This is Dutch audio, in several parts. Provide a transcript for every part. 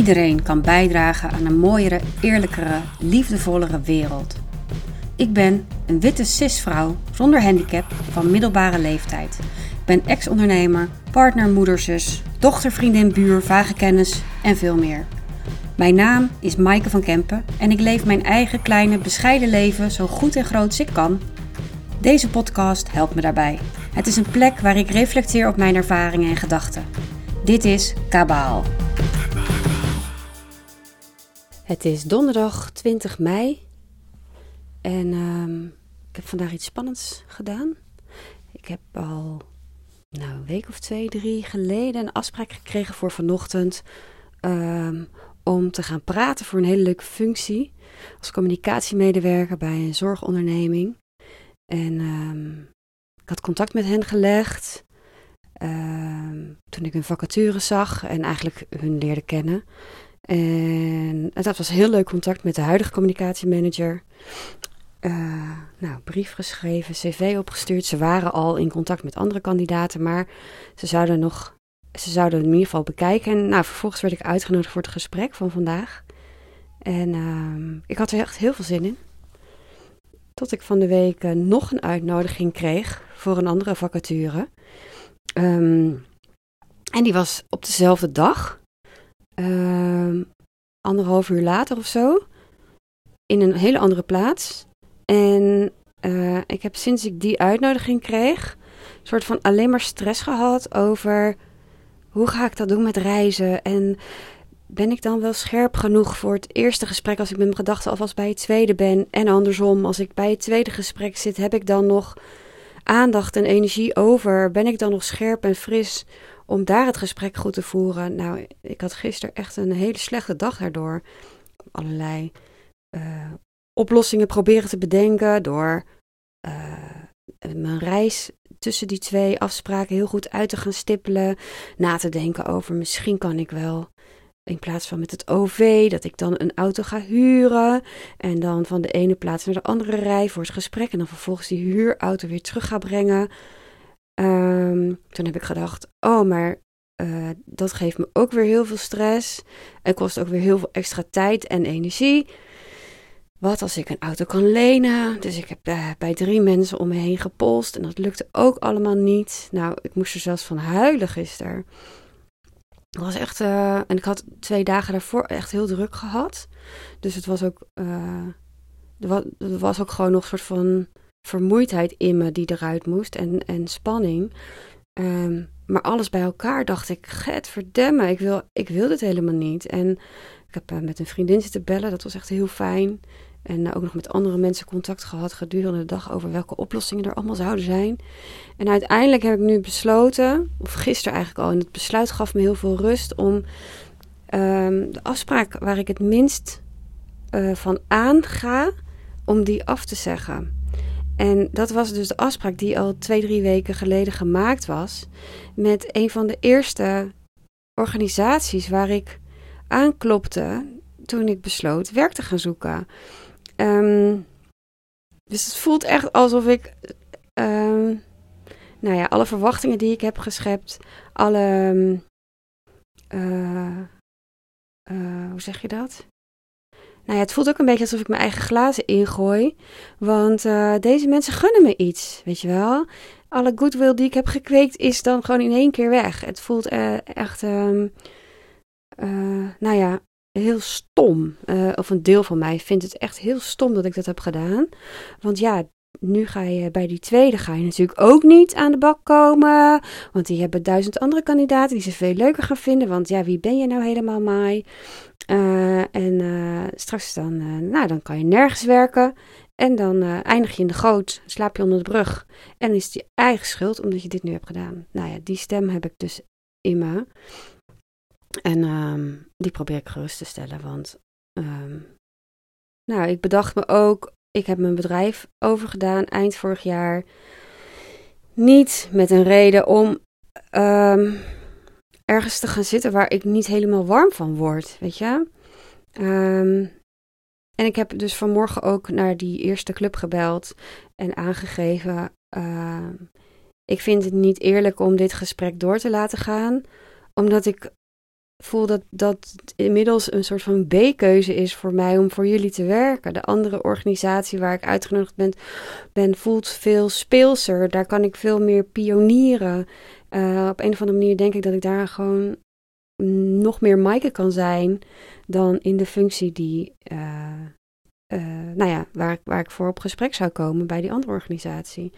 Iedereen kan bijdragen aan een mooiere, eerlijkere, liefdevollere wereld. Ik ben een witte cisvrouw zonder handicap van middelbare leeftijd. Ik ben ex-ondernemer, partner, moederzus, dochter, vriendin, buur, vage kennis en veel meer. Mijn naam is Maaike van Kempen en ik leef mijn eigen kleine, bescheiden leven zo goed en groot als ik kan. Deze podcast helpt me daarbij. Het is een plek waar ik reflecteer op mijn ervaringen en gedachten. Dit is Kabaal. Het is donderdag 20 mei en ehm, ik heb vandaag iets spannends gedaan. Ik heb al nou, een week of twee, drie geleden een afspraak gekregen voor vanochtend ehm, om te gaan praten voor een hele leuke functie als communicatiemedewerker bij een zorgonderneming. En ehm, ik had contact met hen gelegd toen ik hun vacature zag en eigenlijk hun leerde kennen. En dat was heel leuk contact met de huidige communicatiemanager. Uh, nou, brief geschreven, cv opgestuurd. Ze waren al in contact met andere kandidaten, maar ze zouden nog, ze zouden in ieder geval bekijken. En nou, vervolgens werd ik uitgenodigd voor het gesprek van vandaag. En uh, ik had er echt heel veel zin in. Tot ik van de week uh, nog een uitnodiging kreeg voor een andere vacature. Um, en die was op dezelfde dag. Uh, anderhalf uur later of zo. In een hele andere plaats. En uh, ik heb sinds ik die uitnodiging kreeg, een soort van alleen maar stress gehad over hoe ga ik dat doen met reizen. En ben ik dan wel scherp genoeg voor het eerste gesprek als ik met mijn gedachten alvast bij het tweede ben? En andersom, als ik bij het tweede gesprek zit, heb ik dan nog aandacht en energie over? Ben ik dan nog scherp en fris om daar het gesprek goed te voeren. Nou, ik had gisteren echt een hele slechte dag daardoor. Allerlei uh, oplossingen proberen te bedenken door uh, mijn reis tussen die twee afspraken heel goed uit te gaan stippelen. Na te denken over misschien kan ik wel in plaats van met het OV, dat ik dan een auto ga huren. En dan van de ene plaats naar de andere rij voor het gesprek. En dan vervolgens die huurauto weer terug ga brengen. Um, toen heb ik gedacht, oh, maar uh, dat geeft me ook weer heel veel stress. En kost ook weer heel veel extra tijd en energie. Wat als ik een auto kan lenen? Dus ik heb uh, bij drie mensen om me heen gepolst. En dat lukte ook allemaal niet. Nou, ik moest er zelfs van huilen gisteren. Het was echt. Uh, en ik had twee dagen daarvoor echt heel druk gehad. Dus het was ook. er, er was ook gewoon nog een soort van vermoeidheid in me die eruit moest en, en spanning. Um, maar alles bij elkaar dacht ik, get verdemme, ik wil, ik wil dit helemaal niet. En ik heb uh, met een vriendin zitten bellen, dat was echt heel fijn. En uh, ook nog met andere mensen contact gehad gedurende de dag over welke oplossingen er allemaal zouden zijn. En uiteindelijk heb ik nu besloten, of gisteren eigenlijk al, en het besluit gaf me heel veel rust om um, de afspraak waar ik het minst uh, van aanga, om die af te zeggen. En dat was dus de afspraak die al twee, drie weken geleden gemaakt was. Met een van de eerste organisaties waar ik aanklopte toen ik besloot werk te gaan zoeken. Um, dus het voelt echt alsof ik. Um, nou ja, alle verwachtingen die ik heb geschept, alle. Uh, uh, hoe zeg je dat? Nou ja, het voelt ook een beetje alsof ik mijn eigen glazen ingooi. Want uh, deze mensen gunnen me iets, weet je wel. Alle goodwill die ik heb gekweekt is dan gewoon in één keer weg. Het voelt uh, echt, um, uh, nou ja, heel stom. of een deel van mij vindt het echt heel stom dat ik dat heb gedaan. Want ja, nu ga je bij die tweede ga je natuurlijk ook niet aan de bak komen. Want die hebben duizend andere kandidaten die ze veel leuker gaan vinden. Want ja, wie ben je nou helemaal, Mai? Uh, en uh, straks dan, uh, nou, dan kan je nergens werken. En dan eindig je in de goot, slaap je onder de brug. En is het je eigen schuld omdat je dit nu hebt gedaan. Nou ja, die stem heb ik dus in me. En um, die probeer ik gerust te stellen. Want, um, nou, ik bedacht me ook, ik heb mijn bedrijf overgedaan eind vorig jaar. Niet met een reden om um, ergens te gaan zitten waar ik niet helemaal warm van word, weet je. Um, en ik heb dus vanmorgen ook naar die eerste club gebeld en aangegeven. Uh, ik vind het niet eerlijk om dit gesprek door te laten gaan, omdat ik voel dat dat inmiddels een soort van B-keuze is voor mij om voor jullie te werken. De andere organisatie waar ik uitgenodigd ben, ben voelt veel speelser. Daar kan ik veel meer pionieren. Uh, op een of andere manier denk ik dat ik daar gewoon nog meer Maaike kan zijn dan in de functie die, uh, uh, nou ja, waar, waar ik voor op gesprek zou komen bij die andere organisatie.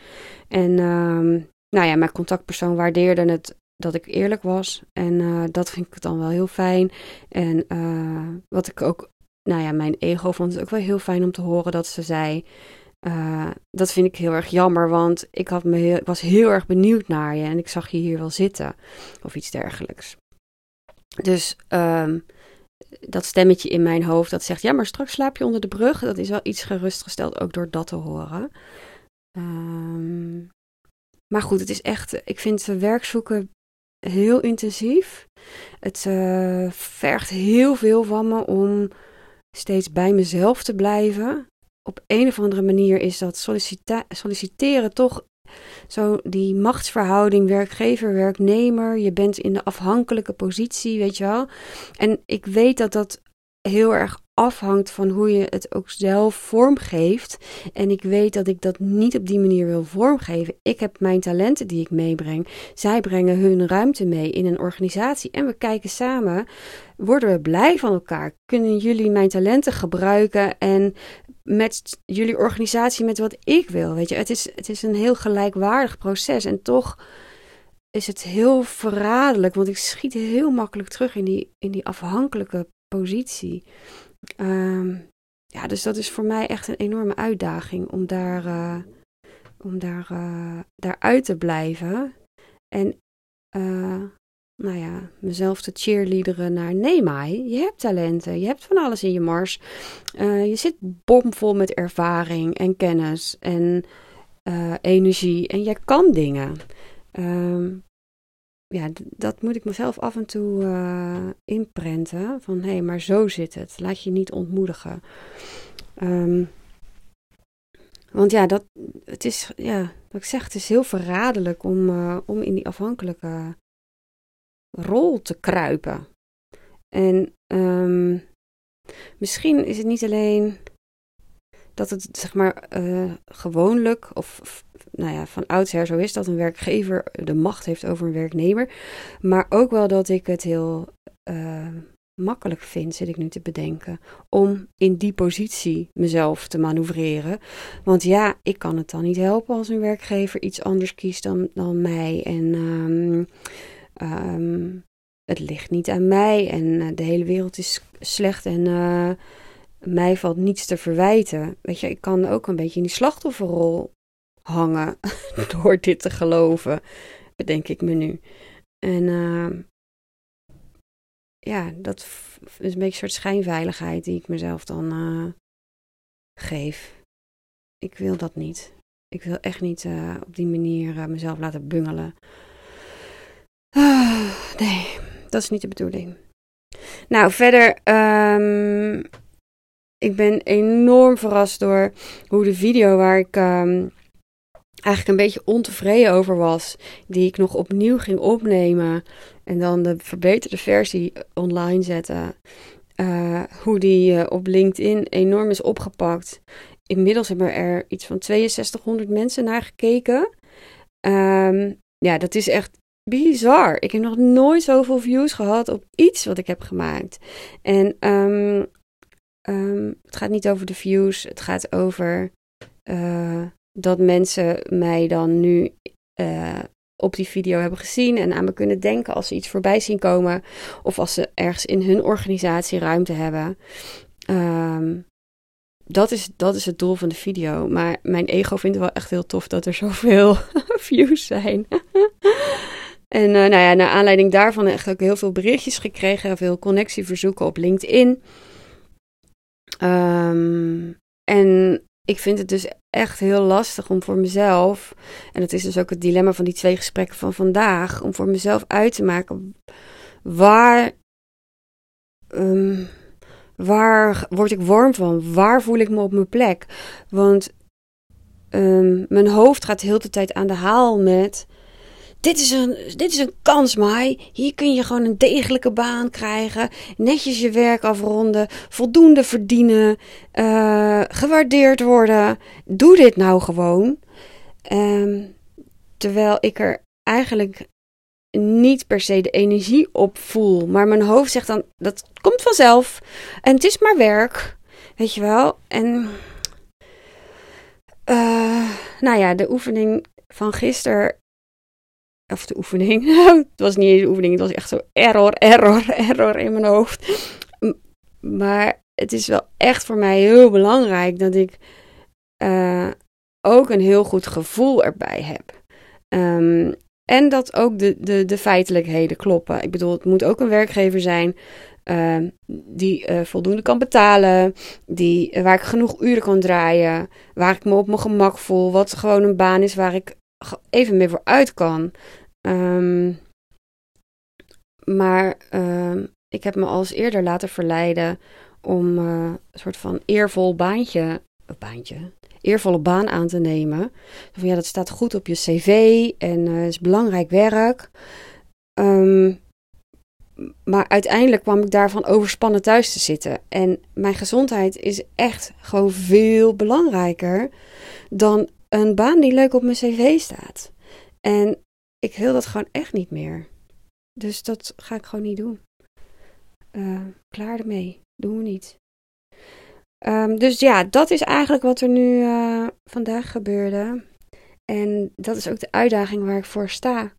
En um, nou ja, mijn contactpersoon waardeerde het dat ik eerlijk was. En uh, dat vind ik dan wel heel fijn. En uh, wat ik ook, nou ja, mijn ego vond het ook wel heel fijn om te horen dat ze zei. Uh, dat vind ik heel erg jammer, want ik, had me heel, was heel erg benieuwd naar je en ik zag je hier wel zitten of iets dergelijks. Dus um, dat stemmetje in mijn hoofd dat zegt: Ja, maar straks slaap je onder de brug. Dat is wel iets gerustgesteld, ook door dat te horen. Um, maar goed, het is echt, ik vind werk zoeken heel intensief. Het uh, vergt heel veel van me om steeds bij mezelf te blijven. Op een of andere manier is dat solliciteren toch zo die machtsverhouding werkgever-werknemer. Je bent in de afhankelijke positie, weet je wel. En ik weet dat dat heel erg afhangt van hoe je het ook zelf vormgeeft. En ik weet dat ik dat niet op die manier wil vormgeven. Ik heb mijn talenten die ik meebreng. Zij brengen hun ruimte mee in een organisatie. En we kijken samen, worden we blij van elkaar? Kunnen jullie mijn talenten gebruiken en met jullie organisatie met wat ik wil? Weet je, het is, het is een heel gelijkwaardig proces. En toch is het heel verraderlijk, want ik schiet heel makkelijk terug in die, in die afhankelijke positie. Um, ja, dus dat is voor mij echt een enorme uitdaging om daar, uh, om daar, uh, daaruit te blijven. En uh, nou ja, mezelf te cheerleaderen naar nee, Mai, je hebt talenten, je hebt van alles in je mars. je zit bomvol met ervaring en kennis en energie en jij kan dingen. Um, ja, dat moet ik mezelf af en toe uh, inprenten. Van hé, hey, maar zo zit het. Laat je niet ontmoedigen. Um, want ja, dat, het is, ja, wat ik zeg, het is heel verraderlijk om, uh, om in die afhankelijke rol te kruipen. En um, misschien is het niet alleen dat het zeg maar uh, gewoonlijk of nou ja, van oudsher zo is dat een werkgever de macht heeft over een werknemer. Maar ook wel dat ik het heel uh, makkelijk vind, zit ik nu te bedenken, om in die positie mezelf te manoeuvreren. Want ja, ik kan het dan niet helpen als een werkgever iets anders kiest dan, dan mij. En um, um, het ligt niet aan mij en eh, de hele wereld is slecht en mij valt niets te verwijten. Weet je, ik kan ook een beetje in die slachtofferrol hangen door dit te geloven, bedenk ik me nu. En uh, ja, dat is een beetje een soort schijnveiligheid die ik mezelf dan uh, geef. Ik wil dat niet. Ik wil echt niet uh, op die manier mezelf laten bungelen. Ah, nee, dat is niet de bedoeling. Nou, verder, um, ik ben enorm verrast door hoe de video waar ik um, eigenlijk een beetje ontevreden over was. Die ik nog opnieuw ging opnemen. En dan de verbeterde versie online zetten. Uh, hoe die uh, op LinkedIn enorm is opgepakt. Inmiddels hebben er iets van 6200 mensen naar gekeken. Um, ja, dat is echt bizar. Ik heb nog nooit zoveel views gehad op iets wat ik heb gemaakt. En um, um, het gaat niet over de views. Het gaat over uh, dat mensen mij dan nu uh, op die video hebben gezien en aan me kunnen denken als ze iets voorbij zien komen of als ze ergens in hun organisatie ruimte hebben. Um, dat is, dat is het doel van de video. Maar mijn ego vindt het wel echt heel tof dat er zoveel views zijn. en uh, nou ja, naar aanleiding daarvan heb ik ook heel veel berichtjes gekregen, veel connectieverzoeken op LinkedIn. Um, en ik vind het dus echt heel lastig om voor mezelf, en dat is dus ook het dilemma van die twee gesprekken van vandaag, om voor mezelf uit te maken waar, um, waar word ik warm van? Waar voel ik me op mijn plek? Want um, mijn hoofd gaat de hele tijd aan de haal met dit is een, dit is een kans, Mai. Hier kun je gewoon een degelijke baan krijgen. Netjes je werk afronden. Voldoende verdienen. Uh, gewaardeerd worden. Doe dit nou gewoon. Um, terwijl ik er eigenlijk niet per se de energie op voel. Maar mijn hoofd zegt dan, dat komt vanzelf. En het is maar werk. Weet je wel. En... Uh, nou ja, de oefening van gisteren of de oefening. het was niet eens de oefening, het was echt zo error, error, error in mijn hoofd. Maar het is wel echt voor mij heel belangrijk dat ik uh, ook een heel goed gevoel erbij heb. Um, en dat ook de, de, de feitelijkheden kloppen. Ik bedoel, het moet ook een werkgever zijn uh, die uh, voldoende kan betalen, die, waar ik genoeg uren kan draaien, waar ik me op mijn gemak voel, wat gewoon een baan is waar ik even mee vooruit kan. Um, maar uh, ik heb me al eens eerder laten verleiden om uh, een soort van eervol baantje, baantje, eervolle baan aan te nemen. Van ja, dat staat goed op je cv en uh, is belangrijk werk. Um, maar uiteindelijk kwam ik daarvan overspannen thuis te zitten. En mijn gezondheid is echt gewoon veel belangrijker dan een baan die leuk op mijn cv staat. En ik wil dat gewoon echt niet meer. Dus dat ga ik gewoon niet doen. Uh, klaar ermee. Doen we niet. Um, dus ja, dat is eigenlijk wat er nu uh, vandaag gebeurde. En dat is ook de uitdaging waar ik voor sta.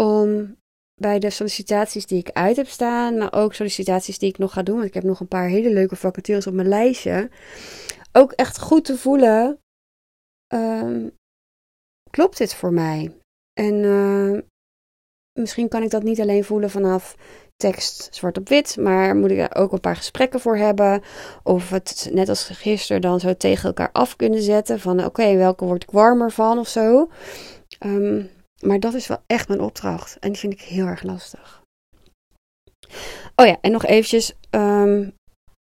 Om bij de sollicitaties die ik uit heb staan, maar ook sollicitaties die ik nog ga doen, want ik heb nog een paar hele leuke vacatures op mijn lijstje, ook echt goed te voelen, um, klopt dit voor mij? En uh, misschien kan ik dat niet alleen voelen vanaf tekst zwart op wit, maar moet ik er ook een paar gesprekken voor hebben. Of het net als gisteren dan zo tegen elkaar af kunnen zetten. Van oké, welke word ik warmer van of zo. Um, maar dat is wel echt mijn opdracht. En die vind ik heel erg lastig. Oh ja, en nog eventjes. Um,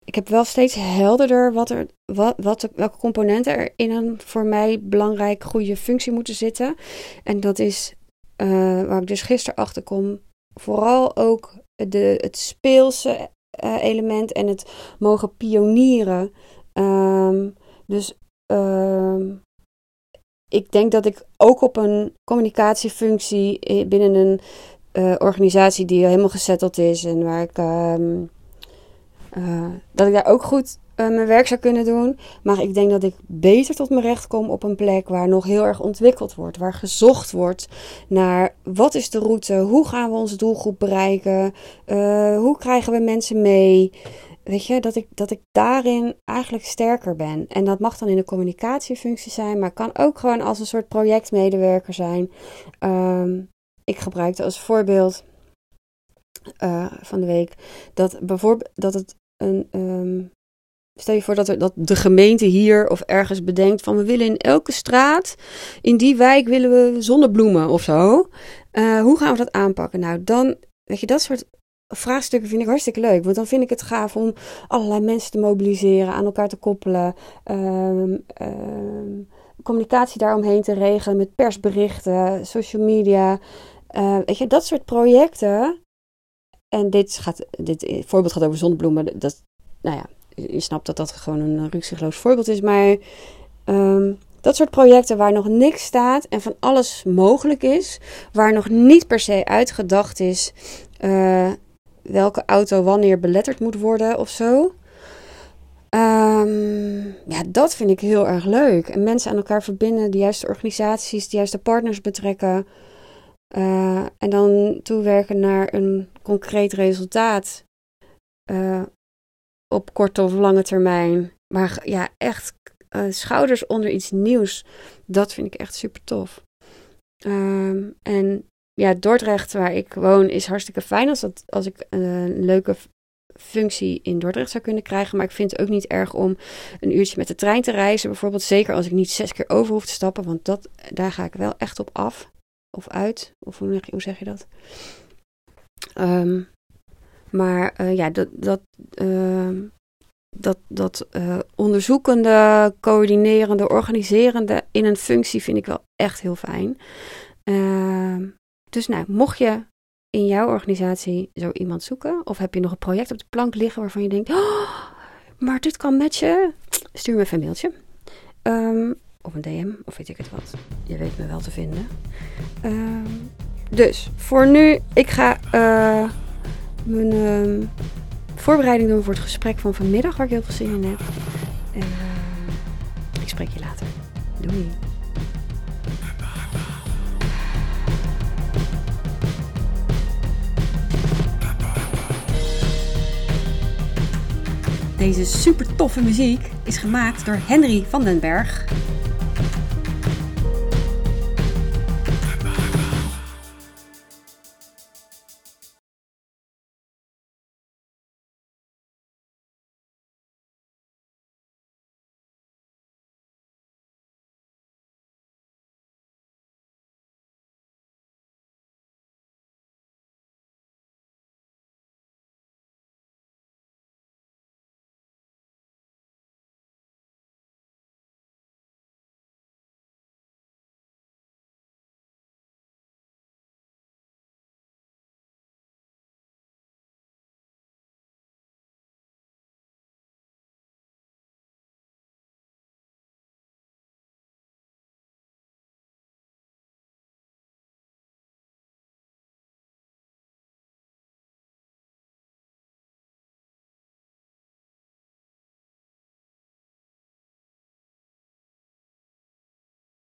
ik heb wel steeds helderder wat er, wat, wat, welke componenten er in een voor mij belangrijk goede functie moeten zitten. En dat is uh, waar ik dus gisteren achter kom. Vooral ook de, het speelse uh, element en het mogen pionieren. Um, dus um, ik denk dat ik ook op een communicatiefunctie binnen een organisatie die helemaal gezetteld is en waar ik um, uh, dat ik daar ook goed uh, mijn werk zou kunnen doen. Maar ik denk dat ik beter tot mijn recht kom op een plek waar nog heel erg ontwikkeld wordt. Waar gezocht wordt naar wat is de route, hoe gaan we onze doelgroep bereiken, uh, hoe krijgen we mensen mee. Weet je, dat ik, dat ik daarin eigenlijk sterker ben. En dat mag dan in de communicatiefunctie zijn, maar kan ook gewoon als een soort projectmedewerker zijn. Um, ik gebruikte als voorbeeld van de week dat bijvoorbeeld dat het Um, stel je voor dat, er, dat de gemeente hier of ergens bedenkt van we willen in elke straat, in die wijk willen we zonnebloemen of zo. Uh, hoe gaan we dat aanpakken? Nou, dan, weet je, dat soort vraagstukken vind ik hartstikke leuk. Want dan vind ik het gaaf om allerlei mensen te mobiliseren, aan elkaar te koppelen. Um, um, communicatie daaromheen te regelen met persberichten, social media. Uh, weet je, dat soort projecten. En dit, gaat, dit voorbeeld gaat over zonnebloemen. Dat, nou ja, je snapt dat dat gewoon een rukzichtloos voorbeeld is. Maar um, dat soort projecten waar nog niks staat en van alles mogelijk is. Waar nog niet per se uitgedacht is uh, welke auto wanneer beletterd moet worden of zo. Um, ja, dat vind ik heel erg leuk. En mensen aan elkaar verbinden, de juiste organisaties, de juiste partners betrekken. Uh, en dan toewerken naar een concreet resultaat. Uh, op korte of lange termijn. Maar ja, echt uh, schouders onder iets nieuws. Dat vind ik echt super tof. Um, en ja, Dordrecht, waar ik woon, is hartstikke fijn als, dat, als ik een leuke functie in Dordrecht zou kunnen krijgen. Maar ik vind het ook niet erg om een uurtje met de trein te reizen. Bijvoorbeeld zeker als ik niet zes keer over hoef te stappen. Want dat, daar ga ik wel echt op af. Of uit. Of hoe, zeg je dat? Um, maar uh, ja, dat, dat, uh, dat, dat uh, onderzoekende, coördinerende, organiserende in een functie vind ik wel echt heel fijn. Uh, Dus nou, mocht je in jouw organisatie zo iemand zoeken, of heb je nog een project op de plank liggen waarvan je denkt, oh, maar dit kan matchen, stuur me even een mailtje. Ehm, of een DM, of weet ik het wat. Je weet me wel te vinden. Ehm, dus voor nu, ik ga uh, mijn uh, voorbereiding doen voor het gesprek van vanmiddag, waar ik heel veel zin in heb. En uh, ik spreek je later. Doei. Deze super toffe muziek is gemaakt door Henry van den Berg.